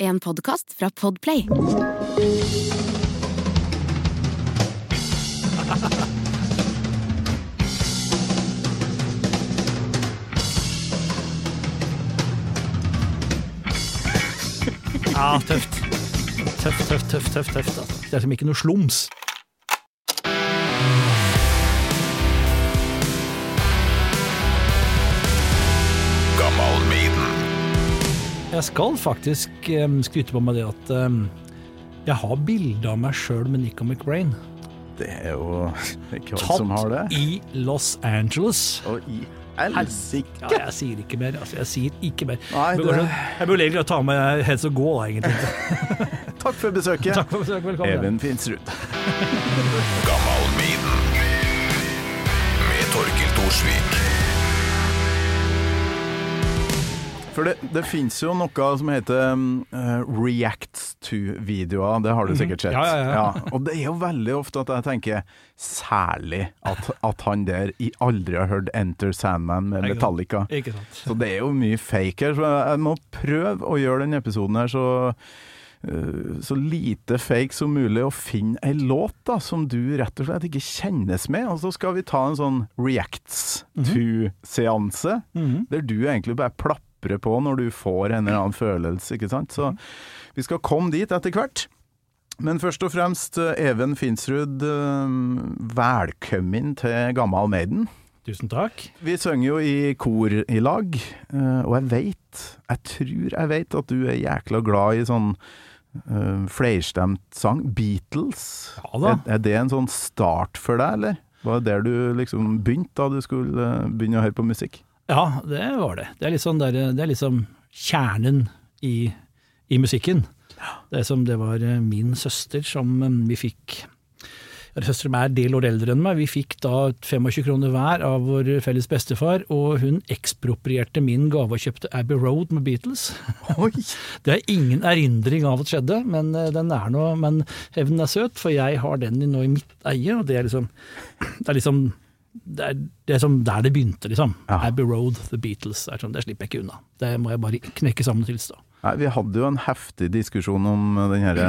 En podkast fra Podplay. Ja, tøft. Tøft, tøft, tøft, tøft. tøft altså. Det er som ikke noe slums. Jeg skal faktisk um, skryte på meg det at um, jeg har bilde av meg sjøl med Nico McBrain. Det er jo ikke alle som har det. Tatt i Los Angeles. Og i helsike! Ja, jeg sier ikke mer. Altså, jeg sier ikke mer. Nei, det- jeg burde egentlig ta med Heads og gå, da, egentlig. Takk for besøket, Takk for besøket. Velkommen. Even Finsrud. Gammal Maiden. Med Torkil Thorsvik. For det, det fins jo noe som heter eh, reacts to-videoer, det har du sikkert sett. Mm. Ja, ja, ja. Og det er jo veldig ofte at jeg tenker særlig at, at han der i aldri har hørt Enter Sandman med Ikke sant. Metallica. Ikke sant. Så det er jo mye fake her, så jeg, må prøve å gjøre denne episoden her så eh, så lite fake som mulig, og finne ei låt da, som du rett og slett ikke kjennes med. Og så skal vi ta en sånn reacts to-seanse, Mhm. der du egentlig bare plaprer på når du får en eller annen følelse, ikke sant. Så vi skal komme dit etter hvert. Men først og fremst, eh, Even Finsrud, eh, velkommen til Gammal Maiden. Tusen takk. Vi synger jo i kor i lag, eh, og jeg veit, jeg tror jeg veit at du er jækla glad i sånn uh, flerstemt sang. Beatles. Ja da. Er, er det en sånn start for deg, eller? Var det der du liksom begynte da du skulle begynne å høre på musikk? Ja, det var det. Det er sånn der, det er liksom kjernen i, i musikken. Det er som det var eh, min søster som eh, vi fikk Søsteren er en del år eldre enn meg. Vi fikk da 25 kroner hver av vår felles bestefar, og hun eksproprierte min gave og kjøpte Abbey Road med Beatles. Oi! Det er ingen erindring av at det skjedde, men eh, den er nå Men hevnen er søt, for jeg har den nå i mitt eie, og det er liksom Det er liksom det er, det er som der det begynte, liksom. Ja. Abbey Road, The Beatles. Det, er sånn, det slipper jeg ikke unna. Det må jeg bare knekke sammen og tilstå. Nei, vi hadde jo en heftig diskusjon om den herre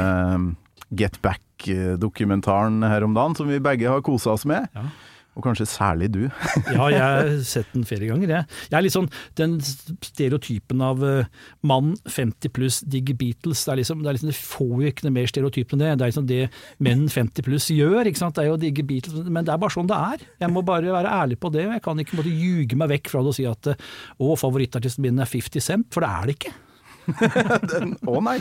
Get Back-dokumentaren her om dagen, som vi begge har kosa oss med. Ja. Og kanskje særlig du. Ja, jeg har sett den flere ganger, jeg. Jeg er litt sånn den stereotypen av uh, mann 50 pluss digger Beatles. Det er liksom, det er liksom, får jo ikke noe mer stereotyp enn det. Det er liksom det menn 50 pluss gjør, ikke sant. Det er jo å digge Beatles. Men det er bare sånn det er. Jeg må bare være ærlig på det. Jeg kan ikke måtte ljuge meg vekk fra det og si at eh, å, favorittartisten min er 50 Cent, for det er det ikke. Den, å nei!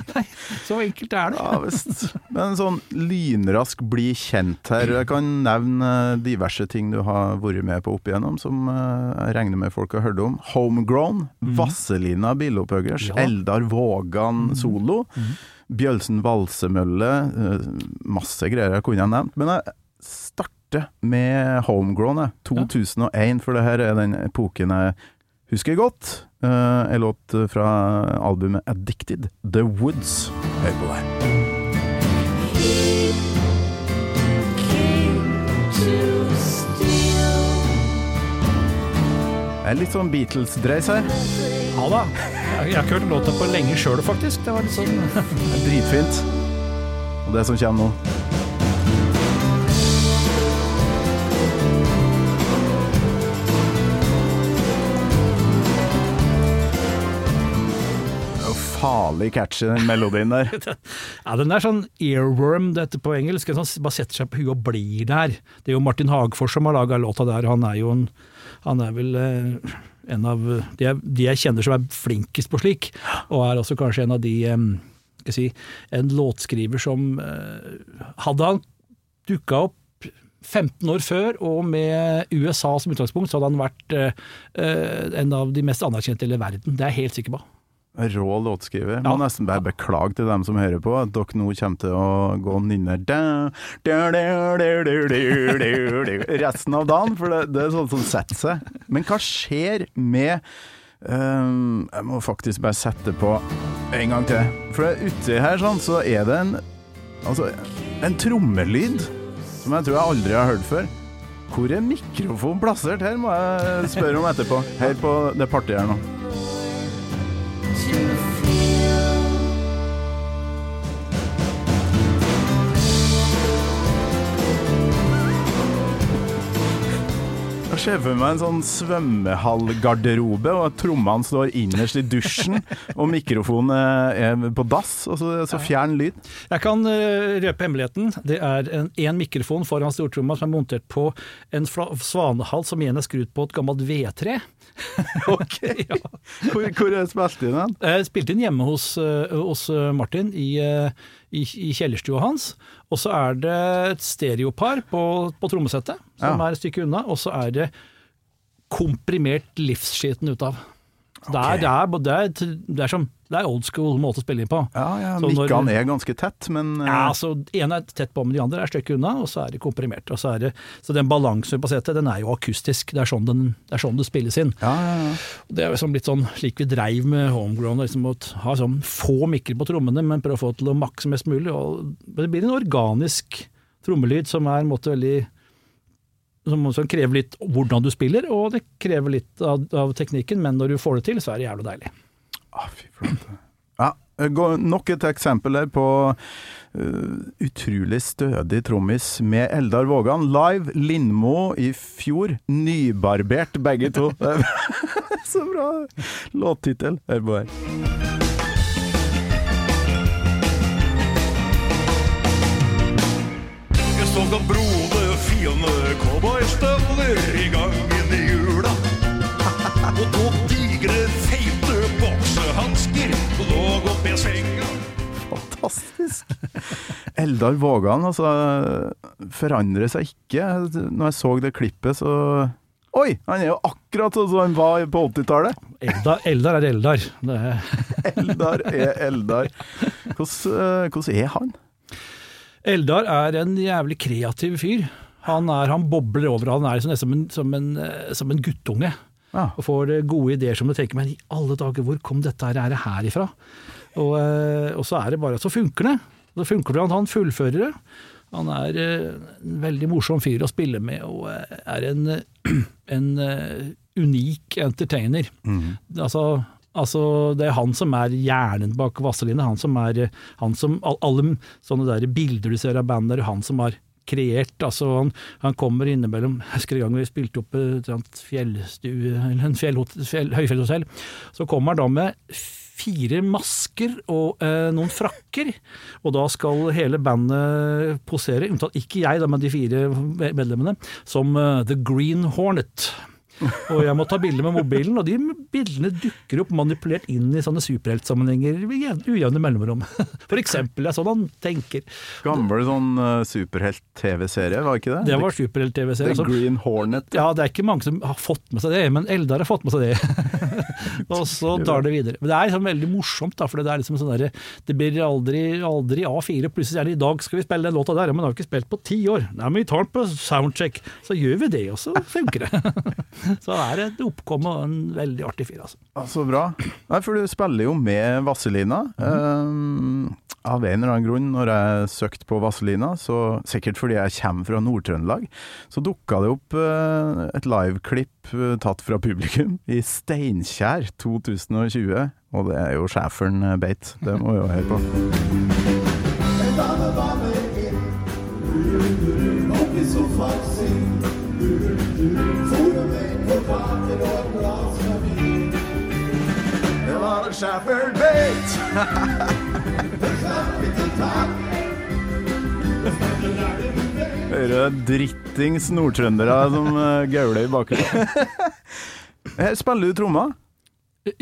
Så enkelt er det. Ja visst. Men sånn lynrask bli kjent her. Jeg kan nevne diverse ting du har vært med på opp igjennom, som eh, jeg regner med folk har hørt om. Homegrown, Vasselina Vazelina Mhm. Ja. Mhm. Eldar Vågan solo, Bjølsen Valsemølle, eh, masse greier jeg kunne ha nevnt. Men jeg starter med Homegrown, jeg. 2001, for det her er den epoken jeg husker godt. Uh, en låt fra albumet Addicted, The Woods. Hør på det. Det er litt sånn Beatles-dreis her. Ja da. Jeg, har ikke hørt låta på lenge sjøl, faktisk. Det var litt sånn dritfint. Og det som kommer nå Farlig catchy, den melodien der. Ja, den er sånn earworm, dette på engelsk. Den bare setter seg på huet og blir der. Det er jo Martin Hagfors som har laga låta der. Han er jo en Han er vel eh, en av de jeg, de jeg kjenner som er flinkest på slik, og er også kanskje en av de eh, skal si, En låtskriver som eh, Hadde han dukka opp 15 år før, og med USA som utgangspunkt, så hadde han vært eh, eh, en av de mest anerkjente i hele verden. Det er jeg helt sikker på. Rå låtskriver. Må ja. nesten bare beklage til dem som hører på, at dere nå kommer til å gå nynner resten av dagen, for det, det er sånn som setter seg. Men hva skjer med um, Jeg må faktisk bare sette på en gang til. For uti her sånn, så er det en Altså, en trommelyd som jeg tror jeg aldri har hørt før. Hvor er mikrofonen plassert? Her må jeg spørre om etterpå. Her på det partiet her nå ser for meg en sånn svømmehallgarderobe, og trommene står innerst i dusjen, og mikrofonen eh, er på dass, og så, så fjern lyd. Jeg kan eh, røpe hemmeligheten. Det er én mikrofon foran stortromma som er montert på en svanehall som igjen er skrudd på et gammelt vedtre. Ok, ja. Hvor, hvor er spilt inn den? Jeg spilte inn hjemme hos, eh, hos eh, Martin i, eh, i, i kjellerstua hans. Og så er det et stereopar på, på trommesettet, som Ja. er et stykke unna. Og så er det komprimert livsskiten ut av. Så det, er, det, er, det, er, det, er som, det er old school måte å spille inn på. Ja, ja, mikkene er ganske tett, men uh... Ja, så En er tett på, men de andre er et stykke unna, og så er de komprimert. Og så, er det, så den balansen på setet, den er jo akustisk. Det er sånn, den, det, er sånn det spilles inn. ja, ja, ja. Det er jo liksom litt sånn slik vi dreiv med homegrown, liksom å ha sånn få mikker på trommene, men prøve å få til å makse mest mulig. Og det blir en organisk trommelyd som er en måte veldig som, som krever litt hvordan du spiller, og det krever litt av, av teknikken, men når du får det til, så er det jævlig deilig. Ah, fy flate. Ja, nok et eksempel her på uh, utrolig stødig trommis med Eldar Vågan. Live Lindmo i fjor. Nybarbert begge to. Så bra låttittel. Hør på her. Jeg så da brode, fine cowboystøvler i gangen i jula. Og to digre, feite boksehansker, lå oppi senga. Fantastisk. Eldar Vågan, altså, forandrer seg ikke. Når jeg så det klippet, så Oi! Han er jo akkurat sånn som han var på 80-tallet. Eldar, Eldar er Eldar. Det er, Eldar er Eldar. Hvordan, eh, hvordan er han? Eldar er en jævlig kreativ fyr. Han, er, han bobler over, han er som en, som en, eh, som en guttunge. Ja. Og får eh, gode ideer som du tenker, men i alle dager, hvor kom dette her, er her ifra? Og, eh, og så er det bare, så funker det. Så funker det at han fullfører det. Han er en veldig morsom fyr å spille med, og er en, en unik entertainer. Altså, altså, det er han som er hjernen bak Vazelina. Han som er han som, Alle sånne der bilder du ser av bandet, er han som har kreert. Altså, han, han kommer innimellom Jeg husker en gang vi spilte opp et fjellstue, eller en fjell, fjell, høyfjellshotell. Så kommer han da med fire masker og eh, noen frakker, og da skal hele bandet posere, unntatt ikke jeg, da, men de fire medlemmene, som uh, The Green Hornet. Og jeg må ta bilder med mobilen, og de bildene dukker opp manipulert inn i sånne superheltsammenhenger ved ujevne mellomrom. For eksempel, det er sånn han tenker. Gammel sånn uh, superhelt-TV-serie, var ikke det? Det var superhelt-TV-serie. The altså. Green Hornet. Ja, det er ikke mange som har fått med seg det, men Eldar har fått med seg det. og så tar det videre. Men det er liksom veldig morsomt, da, for det er liksom sånn derre Det blir aldri, aldri A4, plutselig er det i dag skal vi spille den låta der, men har vi ikke spilt på ti år. Nei, men vi tar den på soundcheck. Så gjør vi det, og så funker det. så er det et oppkom og en veldig artig fyr, altså. Så bra. Nei, for du spiller jo med Vazelina. Um, av en eller annen grunn, når jeg søkte på Vazelina, så sikkert fordi jeg kommer fra Nord-Trøndelag, så dukka det opp uh, et liveklipp eh, tatt fra publikum i Steinkjer 2020. Og det er jo schæferen eh, beit. Det må vi jo høre på. Det var en schæferen beit! Hører drittings nordtrøndere som uh, gauler i bakgrunnen. Spiller du trommer.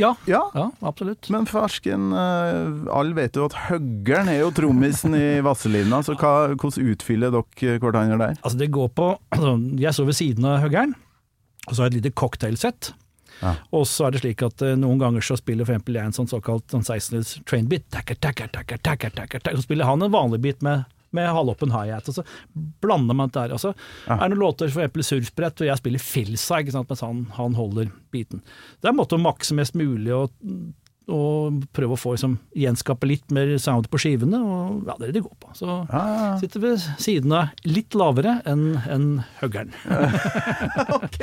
Ja, Ja, ja absolutt. men farsken, uh, alle vet jo at Høggern er jo trommisen i Vazelina, så hva, hvordan utfyller dere hverandre der? Altså, det går på altså, Jeg står ved siden av høggeren, og så har jeg et lite cocktailsett. Ja. Og så er det slik at uh, noen ganger så spiller for eksempel jeg en sånn såkalt sånn 16-hils train beat, takker, takker, takker, takker, takker, takker. så spiller han en vanlig beat med, med halvåpen high-hat. og så blander man det der. Altså, ja. er det noen låter for eksempel surfbrett, og jeg spiller filsa, ikke sant, mens han, han holder beaten. Det er en måte å makse mest mulig, og, og prøve å få liksom, gjenskape litt mer sound på skivene, og ja, det er det de går på. Så Ah, sitter ved siden av litt lavere enn en huggeren. ok.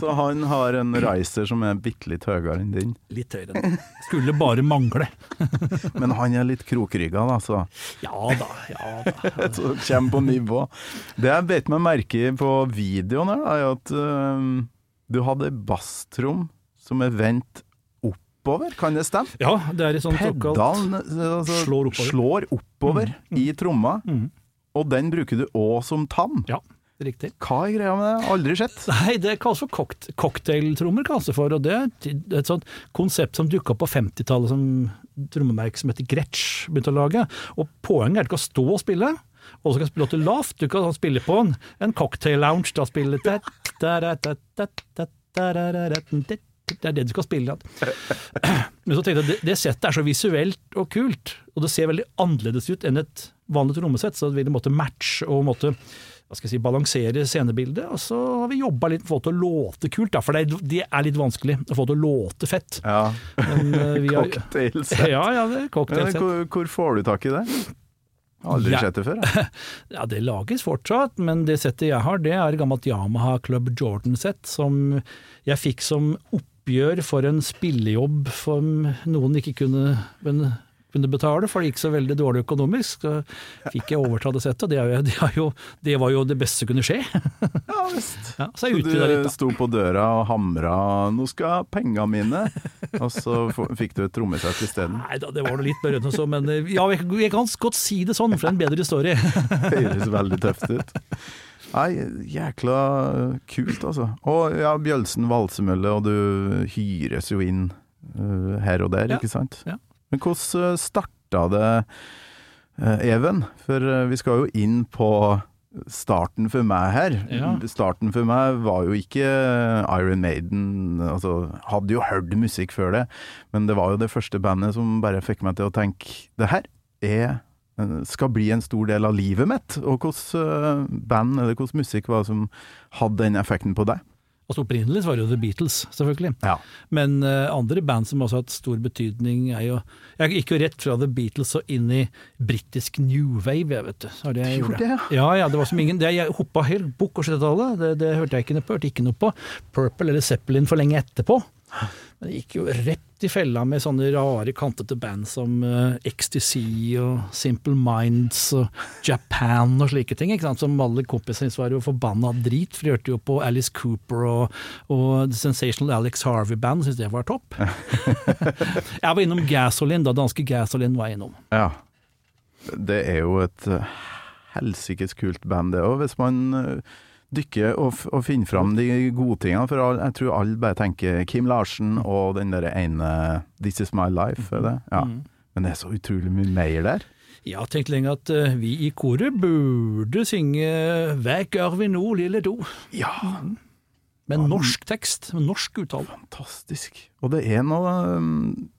Så han har en riser som er bitte litt høyere enn din, Litt høyere enn Skulle bare mangle. men han er litt krokrygga, da, så Ja da, ja da. så kommer på nivå. Det jeg beit meg merke i på videoen her, da, er at uh, du hadde basstrom som er vendt oppover, kan det stemme? Ja, det er et sånt såkalt altså, Slår oppover. slår oppover i tromma, mm. og den bruker du òg som tam. Ja, riktig. Hva er greia med det? Aldri sett. Nei, det kalles for coct cocktailtrommer, kalles det for. Og det er et- sånt konsept som dukka opp på 50-tallet som trommemerke som heter Gretsch begynte å lage. Og poenget er ikke å stå og spille, og så kan spille til lavt. Du kan spille på en, en cocktail-lounge. Da spille det Det er det du skal spille. Men så tenkte jeg at det, settet er så visuelt og kult, og det ser veldig annerledes ut enn et vanlig trommesett, så det vil måtte matche og måtte hva skal jeg si, balansere scenebildet. Og så har vi jobba litt for å få til å låte kult, da, for det, det er litt vanskelig å få det til å låte fett. Ja. Men, eh, Cocktailsett. Ja, ja, det er cocktailsett. Hvor, hvor får du tak i det? Aldri Ja. sett det før. Ja. Ja, det lages fortsatt, men det settet jeg har, det er et gammelt Yamaha Club Jordan-sett som jeg fikk som oppgjør for en spillejobb som noen ikke kunne, kunne betale, for det gikk så veldig dårlig økonomisk. Så fikk jeg overta det settet, og det, det, jo, det var jo det beste som kunne skje. Ja visst. Ja, så Så litt, du sto på døra og hamra 'nå skal penga mine', og så fikk du et trommesett isteden. Nei da, det var noe litt berørende enn så, men eh, ja, jeg, jeg kan godt si det sånn, for det er en bedre historie. Høres veldig tøft ut. Nei, jækla kult, altså. Og ja, Bjølsen valsemølle, og du hyres jo inn uh, her og der, Ja, ikke sant? ja. Men hvordan starta det, uh, Even? For uh, vi skal jo inn på starten for meg her. Ja. Starten for meg var jo ikke Iron Maiden, altså hadde jo hørt musikk før det, men det var jo det første bandet som bare fikk meg til å tenke det her er skal bli en stor del av livet mitt. Og hvordan band eller hvordan musikk var som hadde den effekten på deg? Altså Opprinnelig var det jo The Beatles, selvfølgelig. Ja. Men uh, andre band som også har hatt stor betydning, er jo Jeg gikk jo rett fra The Beatles og inn i britisk new wave, jeg, vet du. Det jeg gjorde. det, Ja, ja, det var som ingen det, Jeg hoppa helt bukk og 70-tallet, det, det hørte jeg ikke noe på. Hørte ikke noe på Purple eller Zeppelin for lenge etterpå. Men det gikk jo rett i fella med sånne rare, kantete band som uh, Ecstasy og Simple Minds og Japan og slike ting. ikke sant? Som alle kompisene mine var jo forbanna drit, for de hørte jo på Alice Cooper og, og The Sensational Alex Harvey Band, syntes det var topp. jeg var innom Gasoline, da danske Gasoline var jeg innom. Ja. Det er jo et uh, helsikes kult band, det òg, hvis man dykker og, og finne fram de gode tingene. For jeg tror alle bare tenker Kim Larsen og den der ene This Is My Life, er det? Ja. Mm. Men det er så utrolig mye mer der. Jeg har tenkt lenge at eh, vi i koret burde synge Hva gjør vi nå, lille do? Ja, Med norsk tekst, med norsk uttale. fantastisk. Og det er noe um,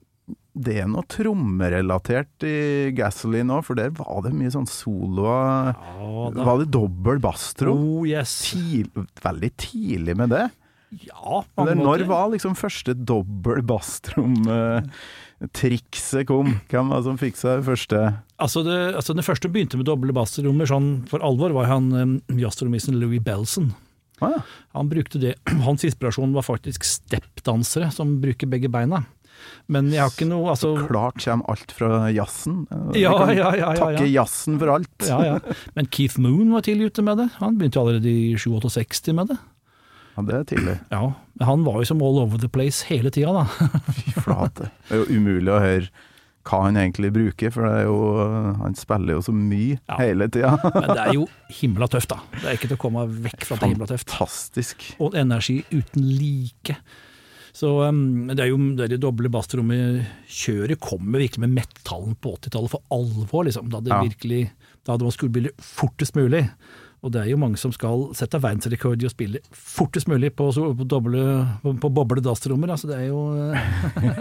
det er noe trommerelatert i Gasoline òg, for der var det mye sånn soloer. Ja da. Var det dobbel basstrom? Oh yes. Tid, veldig tidlig med det. Ja, på mange når var liksom første dobbel basstrom-trikset kom? Hvem var det som fikk seg første Altså det, altså det første begynte med doble basstrommer sånn for alvor, var han um, jazztrommisen Louis Belson. Ah, ja. Han brukte det, Hans inspirasjon var faktisk steppdansere som bruker begge beina. Men jeg har ikke noe altså, Klart kommer alt fra jazzen. Ja, kan ja, ja, ja, Takke ja. jazzen for alt. Men Keith Moon var tidlig ute med det. Han begynte allerede i 67 med det. Ja, det er tidlig. Ja, men Han var jo som all over the place hele tida, da. Fy flate. Det er jo umulig å høre hva han egentlig bruker, for det jo, han spiller jo så mye Ja. hele tida. Men det er jo himla tøft, da. Det er ikke til å komme vekk fra at det er himla tøft. Fantastisk. Og energi uten like. Så um, det er jo det, det doble bassrommet-kjøret kommer virkelig med metallen på 80-tallet for alvor, liksom. Da det Ja. virkelig Da hadde man skulle spille fortest mulig. Og det er jo mange som skal sette verdensrekord i å spille fortest mulig på, på, doble, på, på boble dasstrommer. Altså det er jo eh,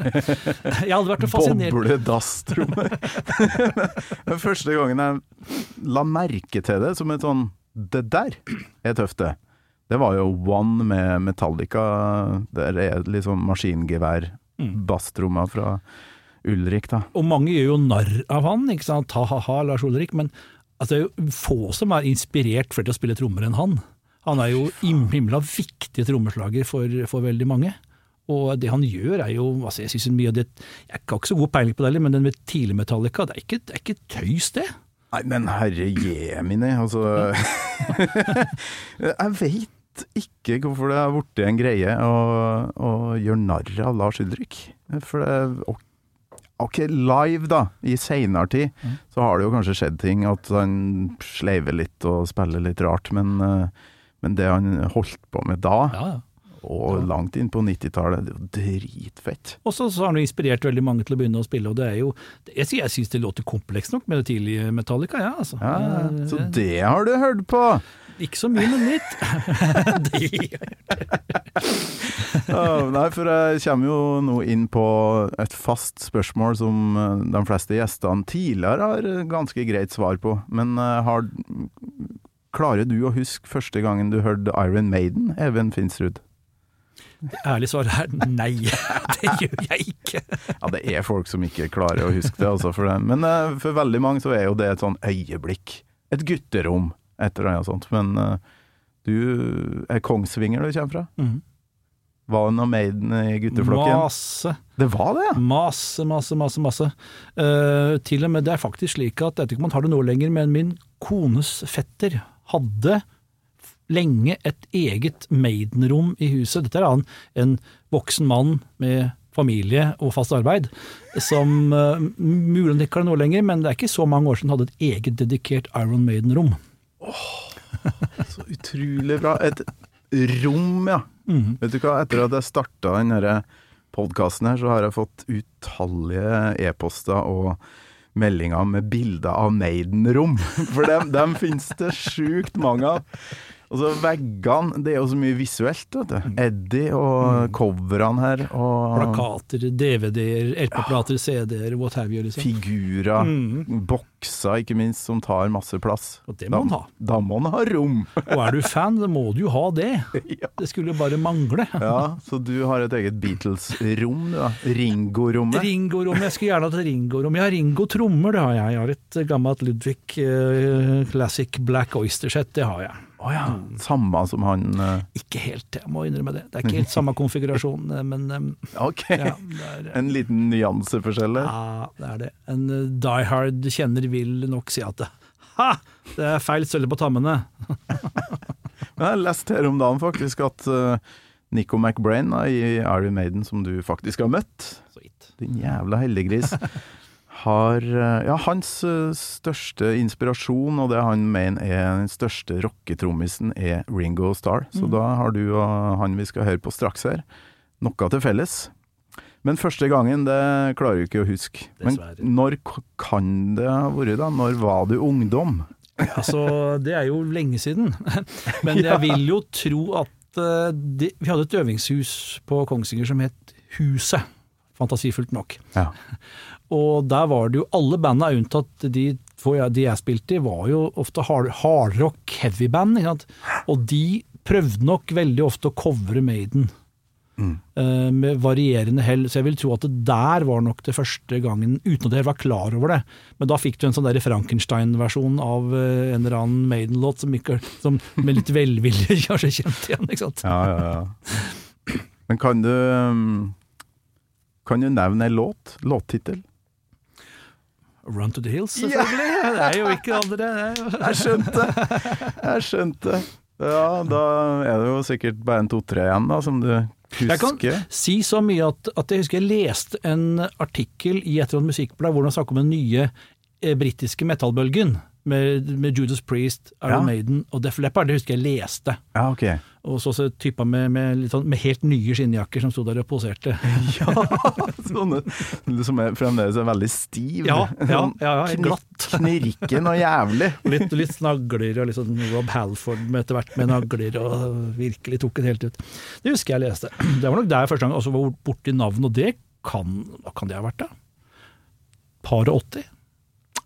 Jeg hadde vært fascinert Boble dasstrommer. Den første gangen jeg la merke til det som et sånn Det der er tøft, det. Det var jo One med Metallica. Der er liksom maskingevær, Mm. basstrommer fra Ulrik, da. Og mange gjør jo narr av han, ikke sant, ha-ha-ha, Lars Ulrik, men altså, det er jo få som er inspirert for til å spille trommer enn han. Han er jo him- himla viktig trommeslager for, for veldig mange. Og det han gjør er jo altså Jeg synes mye av det Jeg har ikke så god peiling på det heller, men den med tidlig Metallica, det er ikke, det er ikke tøys, det. Nei, men herre jemini, altså Jeg veit ikke hvorfor det har blitt en greie å, å gjøre narr av Lars Ulrik. For det ok- live, da, i seinere tid, så har det jo kanskje skjedd ting. At han sleiver litt og spiller litt rart. Men, eh, men det han holdt på med da, Ja, ja. Og langt inn på 90-tallet, det er jo dritfett. Og så har han inspirert veldig mange til å begynne å spille, og det er jo Jeg, jeg syns det låter komplekst nok med det tidlige Metallica, ja, altså. Ja, Eh, så det har du hørt på! Ikke så mye, men litt. nei, for jeg kommer jo nå inn på et fast spørsmål som eh, de fleste gjestene tidligere har eh, ganske greit svar på. Men har, klarer du å huske første gangen du hørte Iron Maiden, Even Finsrud? Ærlig svar er nei. Det gjør jeg ikke. Ja, det er folk som ikke klarer å huske det, altså, for. Men uh, for veldig mange så er jo det et sånn øyeblikk. Et gutterom, et eller annet sånt. Men uh, du er Kongsvinger du kommer fra? Mhm. Var det noe Maiden i gutteflokken? Masse. Det var det, ja! Masse, masse, masse. masse. Uh, til og med det er faktisk slik at, jeg vet ikke om man har det nå lenger, men min kones fetter hadde lenge et eget Maiden-rom i huset. Dette er han, en voksen mann med familie og fast arbeid, som uh, mulig ikke har det nå lenger, men det er ikke så mange år siden han hadde et eget dedikert Iron Maiden-rom. Så utrolig bra. Et rom, ja. Mm. Vet du hva, etter at jeg starta denne podkasten her, så har jeg fått utallige e-poster og meldinger med bilder av Maiden-rom. For dem, dem finnes det sjukt mange av. Og så veggene, det er jo så mye visuelt, vet du. Eddie og coverne her, og Plakater, DVD-er, LP-plater, CD-er, what have you. Liksom. figurer, Mm. bokser ikke minst, som tar masse plass. Og det må man ha. Da må man ha rom! Og er du fan, da må du jo ha det. Ja. Det skulle bare mangle. Ja, så du har et eget Beatles-rom, du da. Ringo-rommet. Ringo-rom, jeg skulle gjerne hatt Ringo-rom. Jeg har Ringo-trommer, det har jeg. Jeg har et gammelt Ludvig uh, Classic Black Oyster-sett, det har jeg. Å ja. Samme som han uh... Ikke helt, jeg må innrømme det. Det er ikke helt samme konfigurasjon, eh, men um, Ok. ja, er, En liten nyanseforskjell der. ja, det er det. En uh, Die Hard kjenner vil nok si at det, ha, det er feil sølle på tammene. Men jeg har lest her om dagen faktisk at uh, Nico McBrain da, i Iron Maiden, som du faktisk har møtt, din jævla heldiggris, har eh, Ja, hans eh, største inspirasjon, og det han mener er den største rocketrommisen, er Ringo Starr. Så da har du og han vi skal høre på straks her, noe til felles. Men første gangen, det klarer du ikke å huske. Men når kan det ha vært, da? Når var du ungdom? Altså, det er jo lenge siden. Men jeg vil jo tro at de, Vi hadde et øvingshus på Kongsvinger som het Huset. Fantasifullt nok. Ja. Og der var det jo alle banda unntatt de, de jeg spilte i, var jo ofte hard- hardrock, heavy band. Ikke sant? Og de prøvde nok veldig ofte å covre Maiden. eh, med varierende hell, så jeg vil tro at det der var nok det første gangen, uten at jeg var klar over det. Men da fikk du en sånn der Frankenstein-versjon av eh, en eller annen Maiden-låt som, som med litt velvilje kanskje kjente igjen. ikke sant? Ja, ja, ja. Men kan du um, Kan du nevne en låt? Låttittel? Run to the Hills, selvfølgelig. Det er jo ikke andre. jo- Jeg skjønte! Jeg skjønte. Ja, da er det jo sikkert bare en to-tre igjen, da, som du husker. Jeg kan si så mye at, at jeg husker jeg leste en artikkel i et eller annet musikkblad hvor de snakket om den nye eh, britiske metallbølgen. Med, med Judas Priest, Iron Ja. Maiden og Def Leppard. Det husker jeg leste. Ja, okay. Og så så typer med, med, sånn, med helt nye skinnjakker som sto der og poserte. Ja, sånne som er fremdeles er veldig stiv. Ja, ja, ja, ja glatt. Knirken og jævlig. Litt, litt snagler og litt sånn Rob Halford med etter hvert med nagler og virkelig tok det helt ut. Det husker jeg leste. Det var nok der første gang jeg også var borti navn, og det kan Hva kan det ha vært, da? Par og 80?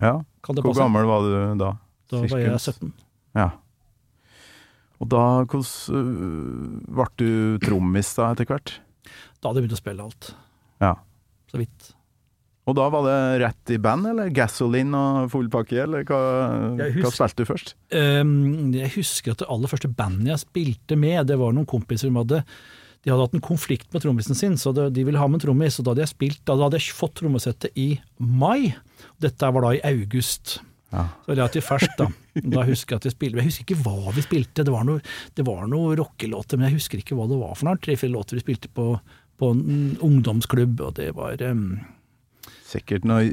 Ja. Kan det Hvor gammel var du da? Da var jeg 17. Ja. Og da, hvordan øh, ble du trommis da etter hvert? Da hadde jeg begynt å spille alt. Ja. Så vidt. Og da var det rett i band, eller gasoline og full pakke, eller hva, husker, hva spilte du først? Um, jeg husker at det aller første bandet jeg spilte med, det var noen kompiser som hadde de hadde hatt en konflikt med trommisen sin, så de ville ha med en trommis. Og da hadde jeg spilt, da hadde jeg fått trommesettet i mai. Dette var da i august. Ja. Så relativt ferskt, da. Da husker jeg at vi spilte Jeg husker ikke hva vi spilte, det var noe, det var noe rockelåter, men jeg husker ikke hva det var for noe. Tre-fire låter vi spilte på, på en ungdomsklubb, og det var ehm, Sikkert noe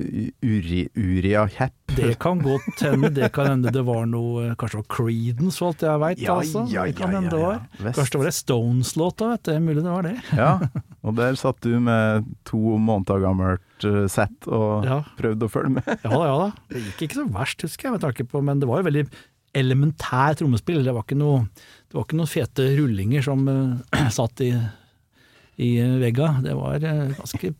uri, Uria Hepp. Det kan godt hende. Det kan hende det var noe Kanskje det var Creedence, for alt jeg veit. Ja, altså. ja, ja, ja, det ja, var. Kanskje det var det Stones-låta, vet du. Det Mulig det var det. Ja, og der satt du med to måneder gammelt eh, sett og Ja. prøvde å følge med. Ja da, ja da. Det gikk ikke så verst, husker jeg, med tanke på Men det var jo veldig elementær trommespill. Det var ikke noe, det var ikke noen fete rullinger som uh, satt i, i vegga. Det var uh, ganske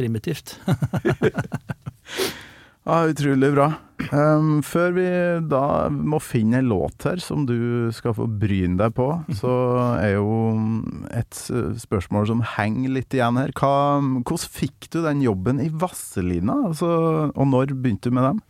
primitivt. Ja, utrolig bra. Um, før vi da må finne en låt her som du skal få bryne deg på, så er jo et spørsmål som henger litt igjen her. Hva, hvordan fikk du den jobben i Vasselina, altså, og når begynte du med dem?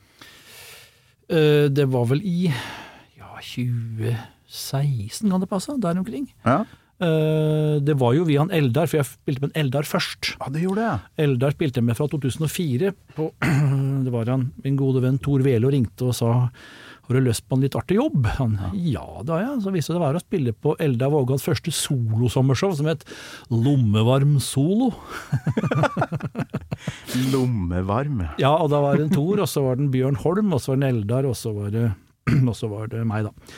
Uh, Det var vel i ja, 2016, kan det passe? Der omkring. Ja, Det var jo via han Eldar, for jeg spilte med en Eldar først. ja det gjorde det. Eldar spilte jeg med fra 2004. På, det var han, min gode venn Tor Velo ringte og sa har du lyst på en litt artig jobb? Han, ja, det har jeg. Så viste det være å spille på Eldar Vågans første solosommershow, som het Lommevarm solo. Lommevarm. Ja, og da var det en Tor, og så var det en Bjørn Holm, og så var det en Eldar, og så var det, og så var det meg, da.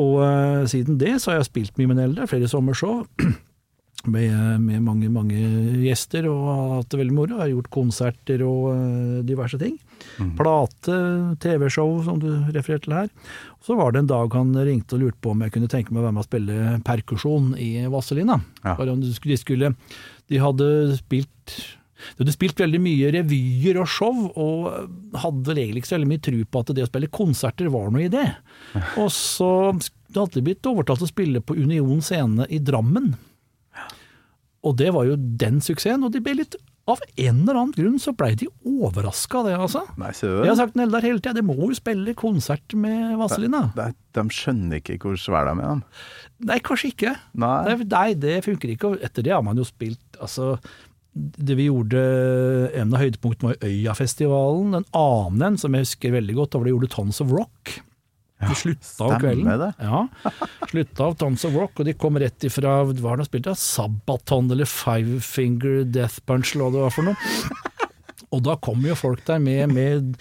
Og uh, siden det så har jeg spilt mye med en Eldar, flere sommershow. Med, med mange, mange gjester, og hatt det veldig moro. Jeg har gjort konserter og uh, diverse ting. Plate, TV-show, som du refererte til her. Og så var det en dag han ringte og lurte på om jeg kunne tenke meg å være med og spille perkusjon i Vazelina. Ja. De de skulle De hadde spilt de hadde spilt veldig mye revyer og show, og hadde vel egentlig ikke så veldig mye tro på at det å spille konserter var noe i det. Og så hadde de blitt overtalt til å spille på Union scene i Drammen. Og det var jo den suksessen, og de ble litt Av en eller annen grunn så blei de overraska av det, altså. Nei, ser du Jeg har sagt til Eldar hele tida, de må jo spille konsert med Vazelina. De, de skjønner ikke hvor svær de er, dem. Nei, kanskje ikke. Nei, nei, det funker ikke. Og etter det har man jo spilt altså, det vi gjorde, En av høydepunktene var Øyafestivalen. En annen en som jeg husker veldig godt, da var det gjorde Tons of Rock. De slutta av kvelden. det. Ja, slutta av Tons of Rock, og de kom rett ifra hva har de spilt av? Sabaton eller Five Finger Death Punch, eller hva det var for noe. Og da kommer jo folk der med, med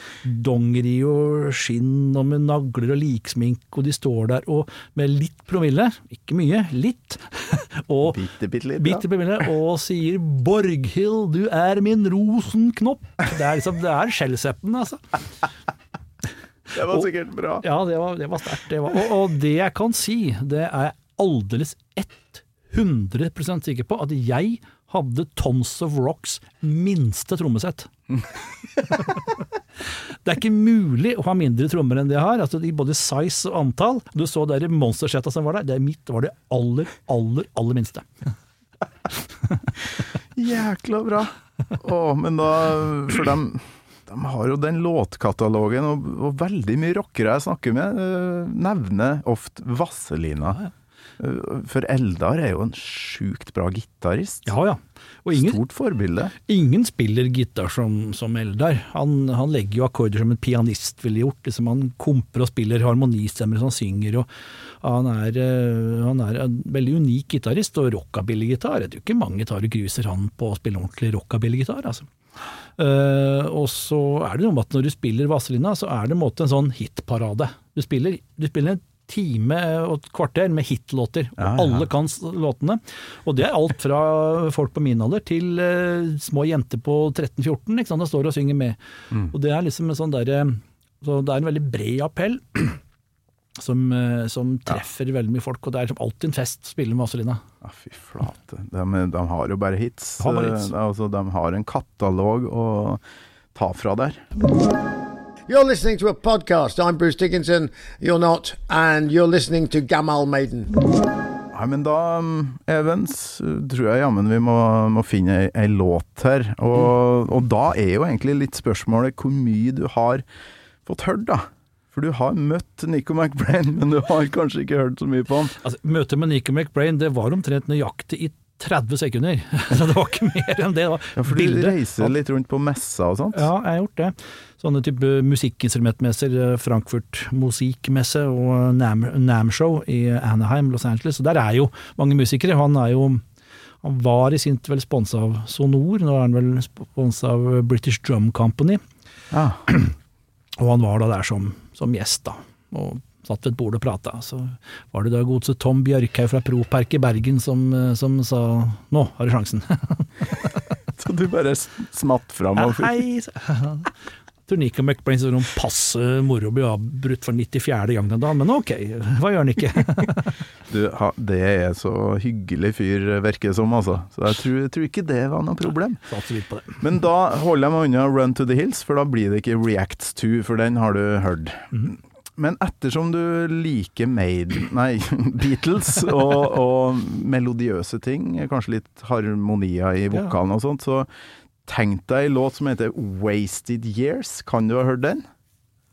dongeri og skinn og med nagler og liksmink, og de står der og med litt promille, ikke mye, litt, og Bitte, bitte litt. bitte promille, og sier 'Borghild, du er min rosenknopp'. Det er liksom, det er skjellseppen, altså. Det var sikkert bra. Ja, det var, det var sterkt. Og, og det jeg kan si, det er jeg aldeles 100% sikker på, at jeg hadde Tons of Rocks minste trommesett. det er ikke mulig å ha mindre trommer enn det jeg har, altså i både size og antall. Du så der monstersetta som var der, det mitt var det aller, aller, aller minste. Jækla bra. Å, men da For dem de har jo den låtkatalogen, og, og veldig mye rockere jeg snakker med, eh, nevner ofte Vasselina. Eh, For Eldar er jo en sjukt bra gitarist. Ja ja. Ingen, Stort forbilde. ingen spiller gitar som, som Eldar. Han, han legger jo akkorder som en pianist ville gjort. Liksom han komper og spiller harmonistemmer som han synger. Han, er, eh, han er en veldig unik gitarist, og rockabillygitar. Jeg tror ikke mange tar og gruser han på å spille ordentlig rockabillygitar. Altså. Uh, og så er det noe med at når du spiller Vazelina, så er det en måte en sånn hitparade. Du spiller, du spiller en time og et kvarter med hitlåter, Ja, ja. alle kan låtene. Og det er alt fra folk på min alder til uh, små jenter på 13-14, ikke sant, som står og synger med. Mm. Og det er liksom en sånn derre så Det er en veldig bred appell. Som, eh, som treffer veldig mye folk, og det er liksom alltid en fest å spille med Vazelina. Ja, fy flate. De, de har jo bare hits. Har bare hits. Eh, Altså, de har en katalog å ta fra der. You're listening to a podcast. I'm Bruce Dickinson. You're not. And you're listening to Gamal Maiden. Nei, men da, um, Evans, tror jeg jammen vi må, må finne ei, ei låt her. Og, og da er jo egentlig litt spørsmålet hvor mye du har fått hørt, da. For du har møtt Nico McBrain, men du har kanskje ikke hørt så mye på han. Altså, møtet med Nico McBrain det var omtrent nøyaktig i 30 sekunder. Så det var ikke mer enn det. det var Ja, for du bildet. reiser litt rundt på messer og sånt. Ja, jeg har gjort det. Sånne type musikkinstrumentmesser, eh, Frankfurt Musikkmesse og Nam, Nam Show i Anaheim, Los Angeles. Og der er jo mange musikere. Han er jo han var i sin tid vel sponsa av Sonor, nå er han vel sponsa av British Drum Company. Ja. Og han var da der som, som gjest, da. Og satt ved et bord og prata. Så var det da godeste Tom Bjørkhaug fra Propark i Bergen som, eh, som sa 'nå har du sjansen'. Så du bare smatt fram og Hei! Nico McBrain så noen passe moro blir avbrutt for 94. gang den dagen, men ok, hva gjør han ikke? du, ha, Det er så hyggelig fyr, virker det som, altså. Så jeg tror, jeg tror ikke det var noe problem. Det. Men da holder jeg meg unna Run to the Hills, for da blir det ikke Reacts 2, for den har du hørt. Men ettersom du liker Maiden, nei, Beatles og, og melodiøse ting, kanskje litt harmonier i vokalen og sånt, så tenk deg en låt som heter Wasted Years. Kan du ha hørt den?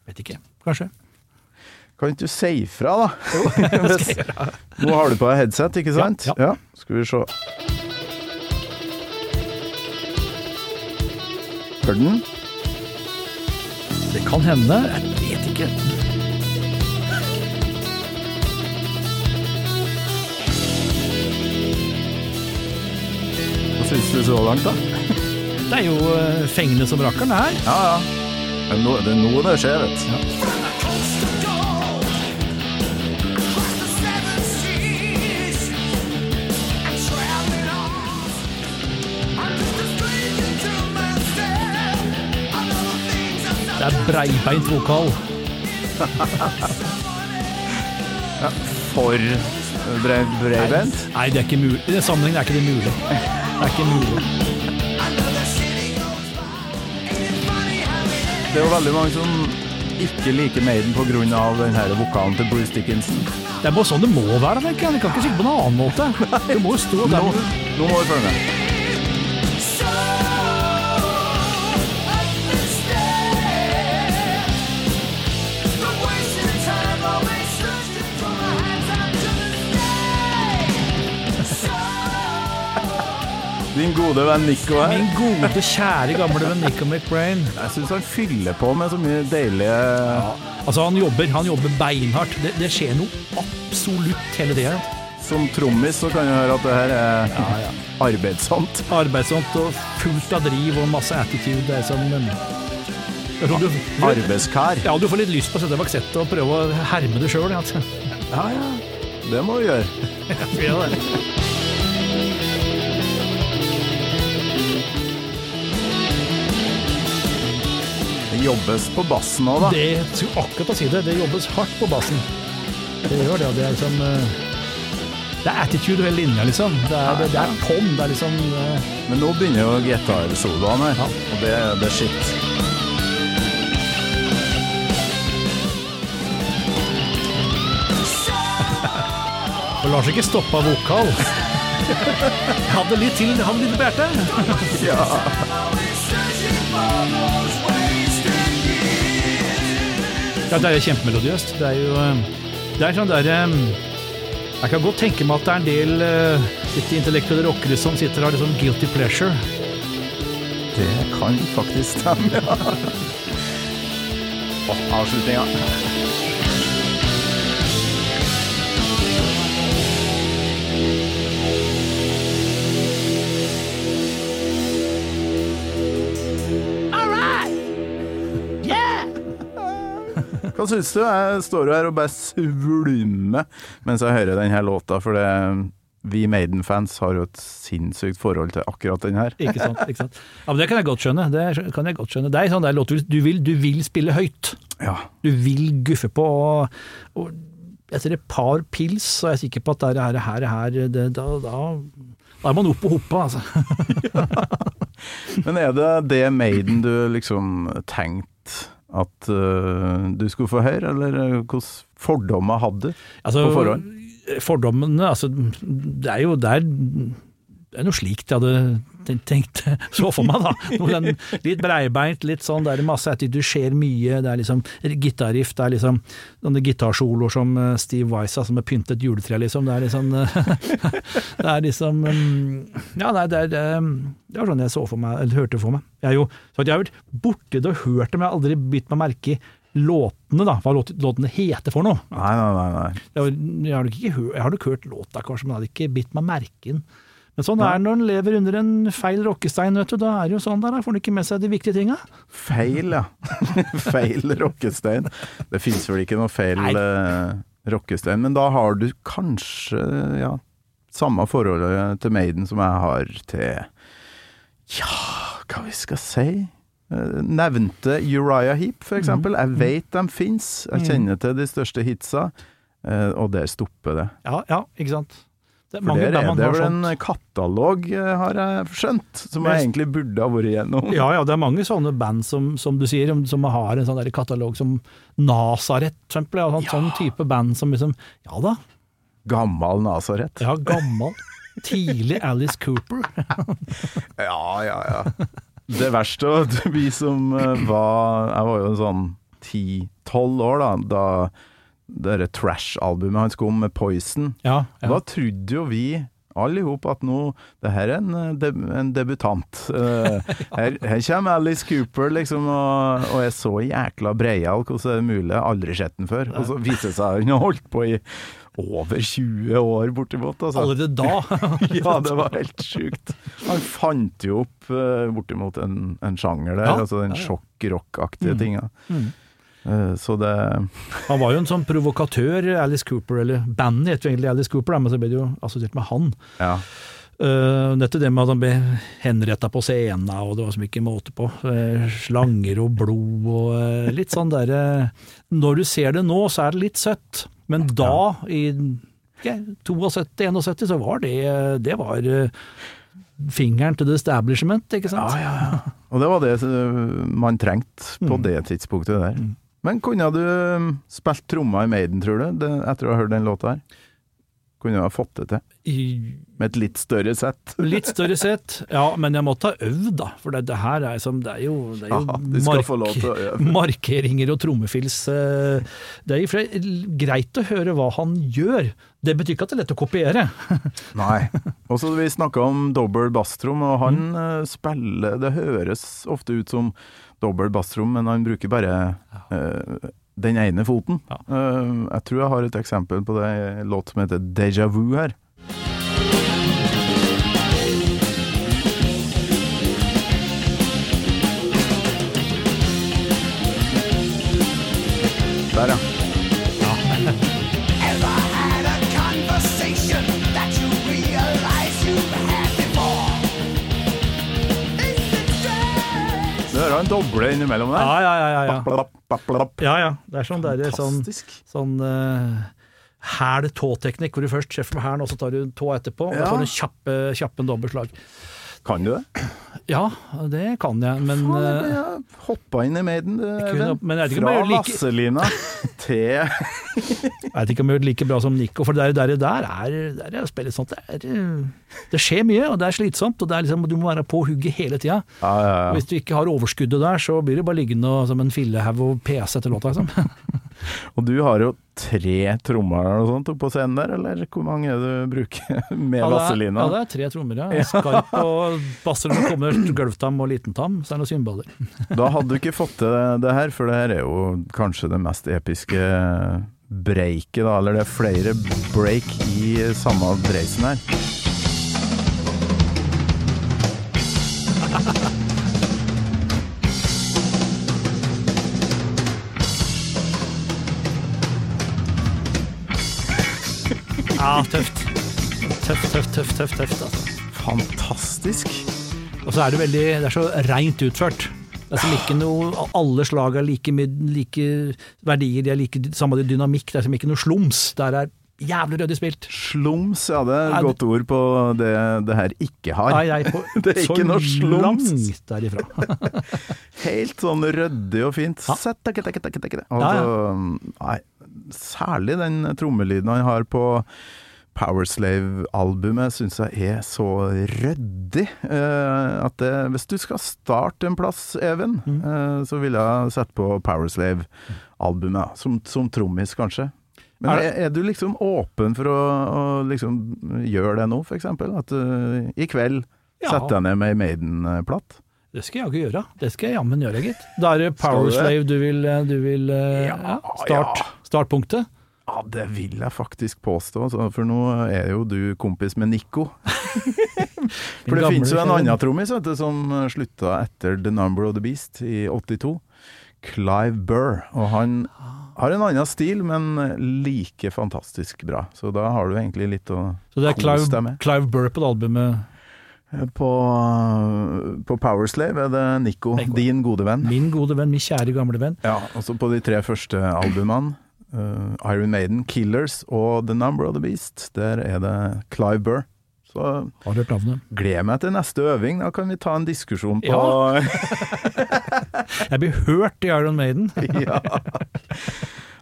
Vet ikke, kanskje. Kan ikke du si ifra, da? Hvis, nå har du på deg headset, ikke sant? Ja, Skal vi se. Hør den? Det kan hende, jeg vet ikke. Syns du så langt, da? Det er jo eh, fengende som rakkeren det her. Ja, ja. Men nå, det er noe det skjer, vet du. Det er breibeint vokal. For brei- Nei, Nei, det er ikke mulig. I den sammenhengen er ikke det mulig. Det er ikke mulig. Det er jo veldig mange som ikke liker Maiden pga. den her vokalen til Bruce Dickinson. Det er bare sånn det må være, tenker jeg. Det kan ikke sikkert på noen annen måte. Du må jo stå der. Nå, nå må vi følge med. Din gode venn Nico her. Min gode, kjære gamle venn Nico McBrain. Jeg syns han fyller på med så mye deilige Altså, han jobber, han jobber beinhardt. Det, det skjer noe absolutt hele tida. Som trommis så kan du høre at det her er arbeidsomt. Arbeidsomt og fullt av driv og masse attitude. Det er sånn du, du, Arbeidskar. ja, du får litt lyst på å sette deg bak settet og prøve å herme det sjøl. Ja. Ja, ja. Det må du gjøre. Ja, det. Jobbes på bassen òg, da. det skulle akkurat å si det. Det jobbes hardt på bassen. Det gjør det. Det er liksom eh, Det er attitude hele linja, liksom. Det er, det, det er pom. Det er liksom eh, Men nå begynner jo gitarsoloene her, og det, det er shit. Og lar seg ikke stoppe av vokal. Jeg hadde litt til, han på hjertet. Ja. Ja, det er jo kjempemelodiøst. Det er jo eh, Det er sånn der eh, Jeg kan godt tenke meg at det er en del eh, litt intellektuelle rockere som sitter og har sånn guilty pleasure. Det kan faktisk stemme, ja. Avslutninga. Hva syns du? Jeg står her og bare svulmer mens jeg hører denne låta, for det, vi Maiden-fans har jo et sinnssykt forhold til akkurat den her. Ikke sant? ikke sant? Ja, men Det kan jeg godt skjønne. Det kan jeg godt skjønne. Det er sånn der låt du, vil, du vil spille høyt. Ja. Du vil guffe på. Og, og etter et par pils så er jeg sikker på at det her, her, her det, da, da, da er man oppe og hoppe, altså. Men er det det Maiden du liksom tenkte at uh, du skulle få høre, eller øh, hvilke fordommer hadde du Altså, på forhånd? fordommene Altså, det er jo det er, det er noe slikt jeg hadde ten- tenkt så for meg, da. Den, litt breibeint, litt sånn, det er masse attitude, du skjer mye, det er liksom gitarriff, det er liksom sånne gitarsoloer som eh, Steve har, som er pyntet juletre, liksom. Det er liksom Det er liksom mm, Ja, nei, det er, det var sånn jeg så for meg, eller hørte for meg. Jeg, jo, jeg har vært borti det og hørt det, men jeg har aldri bitt meg merke i låtene, da. Hva låt, låtene heter for noe. Nei, nei, nei. nei. Jeg har, jeg har ikke jeg har nok hørt låta, kanskje, men jeg hadde ikke bitt meg merke den. Men sånn er det når en lever under en feil rockestein, vet du. Da er det jo sånn der, da får en ikke med seg de viktige tinga. Feil, ja. feil rockestein. Det fins vel ikke noe feil uh, rockestein, men da har du kanskje ja, samme forholdet til Maiden som jeg har til Ja, hva vi skal si? Eh, Nevnte Uriah Heap, for eksempel. Jeg vet de fins. Jeg kjenner til de største hitsa, eh, og der stopper det. Ja, ja, ikke sant. Det For der er man det har vel en katalog, eh, har jeg skjønt, som jeg egentlig burde ha vært igjennom. Ja, ja, det er mange sånne band som, som du sier, som har en sånn katalog som Nasaret, for eksempel. Ja, sånn, sånn type band som liksom Ja da, Gammal Nasaret. ja, gammel. Tidlig Alice Cooper. Ja, ja, ja. Det verste var at vi som eh, var Jeg var jo sånn ti-tolv år da, da det Trash-albumet hans kom med Poison. Ja, Da trodde jo vi alle i at nå Det her er en, eh, deb en debutant. Eh, her, her kommer Alice Cooper, liksom, og, og er så jækla breial. Hvordan er det mulig? Jeg aldri sett den før. Og så viser det seg at hun har holdt på i over 20 år, bortimot. Altså. Allerede da. Ja, det var helt sjukt. Han fant jo opp uh, bortimot en, en sjanger der, Ja, altså den ja, ja. sjokk-rock-aktige tinga. Mm. Eh, så det Han var jo en sånn provokatør, Alice Cooper, eller bandet het egentlig Alice Cooper, men så ble det jo assosiert med han. Ja. Uh, nettopp det med at han ble henretta på scenen, og det var som ikke måte på. Uh, slanger og blod og uh, litt sånn derre Når du ser det nå, så er det litt søtt, men da, i okay, 72-71, så var det Det var fingeren til the establishment, ikke sant? Ja, ja, ja. Og det var det man trengte på Mm. det tidspunktet der. Men kunne du eh, spilt tromma i Maiden, tror du, etter å ha hørt den låta her? Kunne du ha fått det til? Med et litt større sett? litt større sett, ja, men jeg måtte ha øvd, da. For det, det her er, som, det er jo, det er jo Aha, øve. markeringer og trommefils. eh, Det er jo greit å høre hva han gjør. Det betyr ikke at det er lett å kopiere. Nei. Og så Vi snakka om dobbel basstrom, og han mm. spiller Det høres ofte ut som dobbel bassrom, men han bruker bare eh, den ene foten. Ja. Uh, jeg tror jeg har et eksempel på det i en låt som heter Deja Vu her. Der, ja. Doble innimellom der. Ja, ja, ja. ja, ja. Blapp, blapp, blapp. ja, ja. Det er sånn, det er sånn, sånn uh, hæl-tå-teknikk, hvor du først treffer med hælen, og så tar du tå etterpå. Og da får du kjappe, kjappe dobbeltslag. Kan du det? Ja, det kan jeg, men Faen, eh, jeg hoppa inn i Maiden. du, om Fra gjør like- til Jeg vet ikke om jeg gjør det like bra som Nico, for det der, der er, der er å spille sånt, det, er, eh, det skjer mye, og det er slitsomt, og det er liksom, du må være på hugget hele tida. ja, ja, ja. Hvis du ikke har overskuddet der, så blir det bare liggende og- som en fillehaug og pese etter låta. Liksom. Og du har jo tre trommer eller noe sånt på scenen der, eller hvor mange er det du bruker med Ja, er- Ja, det er tre trommer, ja. Skarp og basser det kommer gulvtam og liten tam, så er det noen cymbaler. Da hadde du ikke fått til det, det her, for det her er jo kanskje det mest episke breiket, da. Eller det er flere break i samme dreisen her. Ja, tøft. Tøft, tøft, tøft, tøft, tøft altså. Fantastisk. Og så er det veldig, det er så reint utført. Det er som ikke noe, Alle slag er like, like verdier, de er like samme dynamikk. Det er som ikke noe slums. Der er jævlig ryddig spilt. Slums, ja det er et godt ord på det det her ikke har. Nei, er på, Det er ikke noe slums. langt derifra. Helt sånn ryddig og fint. Ja. Sett, takke, takke, takke, takke. Ja, Altså, nei, særlig den trommelyden han har på Powerslave-albumet syns jeg er så ryddig. uh, at det, hvis du skal starte en plass, Even, eh, så ville jeg sett på Powerslave-albumet. Som, som trommis, kanskje. Men Er er, du liksom åpen for å, å liksom gjøre det nå, f.eks.? At du i kveld Ja. setter deg ned med ei Maiden-platt? Det skal jeg jaggu gjøre. Det skal jeg jammen gjøre, gitt. Da er det? Powerslave du vil, du vil ja, start, ja. Startpunktet. Ja, det vil jeg faktisk påstå, altså, for nå er jo du kompis med Nico. For det finnes jo en annen trommis som slutta etter The Number of the Beast i 82. Clive Burr. Og han har en annen stil, men like fantastisk bra. Så da har du egentlig litt å Så det er Clive. Clive Burr på det albumet. På, på Powerslave er det Nico, Nico. din gode venn. Min gode venn, min kjære gamle venn. Ja, også på de tre første albumene, eh, Iron Maiden, Killers og The Number of the Beast, der er det Clive Burr. Så gleder meg til neste øving, da kan vi ta en diskusjon på Jeg blir hørt i Iron Maiden. ja.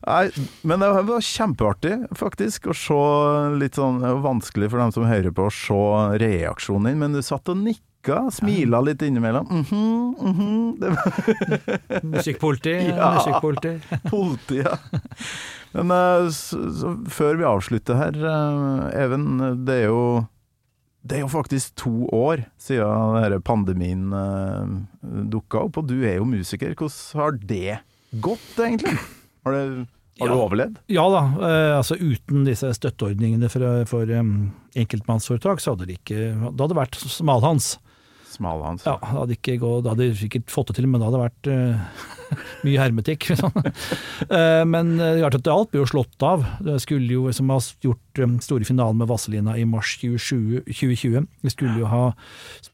Nei, men det var kjempeartig, faktisk, å se litt sånn Det var vanskelig for dem som hører på, å se reaksjonen din, men du satt og nikka, smila litt innimellom. Mm -hmm, Det var Musikkpoliti. Ja. Musikkpoliti. politiet. Men eh, så, så, før vi avslutter her, eh, Even, det er jo det er jo faktisk to år siden denne pandemien uh, dukka opp, og du er jo musiker. Hvordan har det gått, egentlig? Har, det, har Ja. du overlevd? Ja da, Uh, altså uten disse støtteordningene for, for um, enkeltmannsforetak, så hadde det ikke Da hadde vært smalhans. Smalhans. Ja, det hadde ikke gått, det hadde sikkert fått det til, men det hadde vært uh, mye hermetikk. Sånn. uh, men eh, det klart at alt ble jo slått av. Det skulle jo, som har gjort um, store finalen med Vazelina i mars 2020, 2020. Vi skulle jo ha,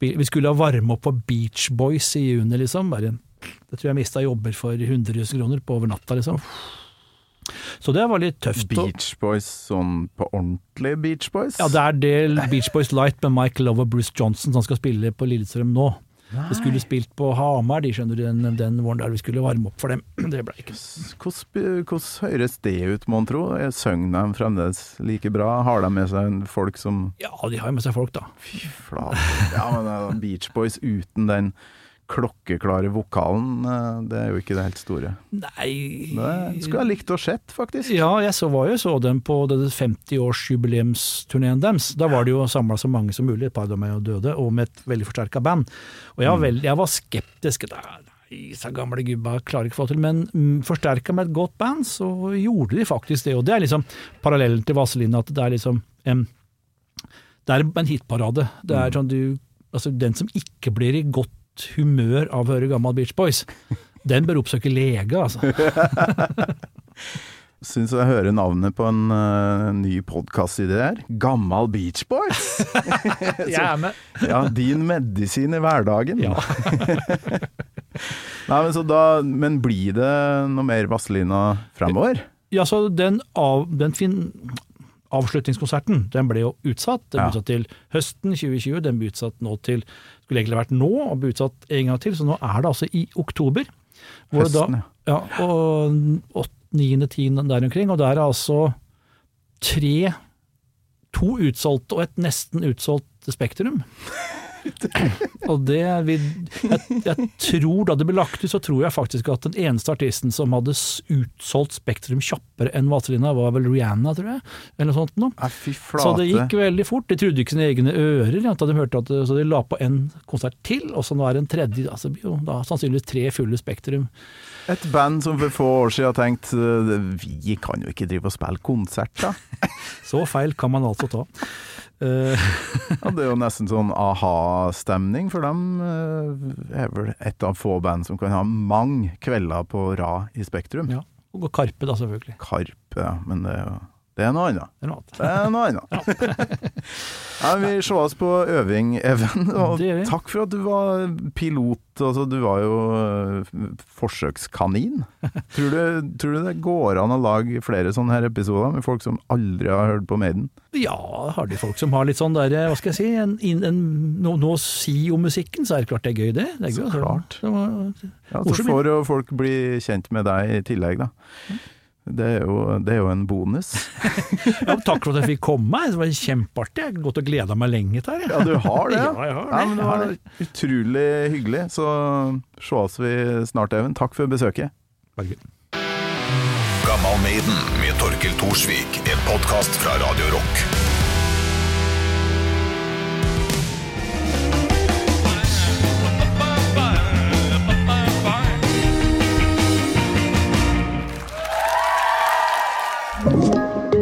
vi skulle ha varme opp på Beach Boys i juni, liksom. Bare, det tror jeg mista jobber for 100 000 kroner på over natta, liksom. Så det var litt tøft. Beach Boys sånn på ordentlig Beach Boys? Ja, det er del Beach Boys Light med Mike Love og Bruce Johnson som skal spille på Lillestrøm nå. Det skulle spilt på Hamar, de skjønner den, den våren der vi skulle varme opp for dem. Det ble ikke Hvordan, hvordan høres det ut, mon tro? Synger de fremdeles like bra? Har de med seg folk som Ja, de har med seg folk, da. Fy flate. Ja, men eh, Beach Boys uten den klokkeklare vokalen, eh, det er jo ikke det helt store. Nei Det skulle jeg likt å sett, faktisk. Ja, jeg så, var jo så dem på det 50-årsjubileumsturneen deres. Da var det jo samla så mange som mulig, et par av dem er jo døde, og med et veldig forsterka band. Og jeg var, veld, jeg var skeptisk. Nei, Disse gamle gubba klarer ikke å få til, men mm, forsterka med et godt band, så gjorde de faktisk det. Og det er liksom parallellen til Vazelina, at det er liksom em, Det er en hitparade. Det er sånn du Altså, den som ikke blir i godt humør av å høre gammel Beach Boys, den bør oppsøke lege, altså. Syns jeg hører navnet på en uh, ny podkastidé her. Gammal Beach Boys! Jeg er med. Ja, din medisin i hverdagen. Ja. Nei, men, så da, men blir det noe mer Vazelina fremover? Ja, så den, av, den fin, avslutningskonserten, den ble jo utsatt. Den ble Ja. utsatt til høsten 2020, den ble utsatt nå til Skulle egentlig vært nå, og ble utsatt en gang til, så nå er det altså i oktober. Hvor Høsten, da, ja. Og 8., 9., 10. der omkring, og der er altså tre To utsolgte og et nesten utsolgt Spektrum. Og det vi, jeg, jeg tror Da det ble lagt ut, så tror jeg faktisk at den eneste artisten som hadde utsolgt Spektrum kjappere enn Vazelina, var vel Rihanna, tror jeg. Eller sånt noe. Så det gikk veldig fort. De trodde ikke sine egne ører. De hørte at, så de la på en konsert til, og så nå er det en tredje. Altså, jo da sannsynligvis tre fulle Spektrum. Et band som for få år siden har tenkt vi kan jo ikke drive og spille konsert, da. Så feil kan man altså ta. Eh, Ja, det er jo nesten sånn aha-stemning, for dem eh, er vel et av få band som kan ha mange kvelder på rad i Spektrum. ja. Og Karpe, da, selvfølgelig. Karpe, ja, men det er jo det er noe annet. Det er noe annet. Det er noe annet. Ja, vi sees på øving, Even. Og Det takk for at du var pilot. Altså, du var jo eh, forsøkskanin. Tror du, tror du det går an å lage flere sånne her episoder med folk som aldri har hørt på Maiden? Ja, har de folk som har litt sånn der, hva skal jeg si, en, en, en, no, noe å si om musikken, så er det klart det er gøy, det. det er gøy, så klart. Det var, Ja, så får jo folk bli kjent med deg i tillegg, da. Det er jo, det er jo en bonus. Ja, takk for at jeg fikk komme. Det var kjempeartig. Jeg har gått og gleda meg lenge til det. Ja, du har det? Ja, jeg har det. men det var utrolig hyggelig. Så sees vi snart, Even. Takk for besøket. Bare hyggelig. Gammal Maiden med Torkel Thorsvik. En podkast fra Radio Rock.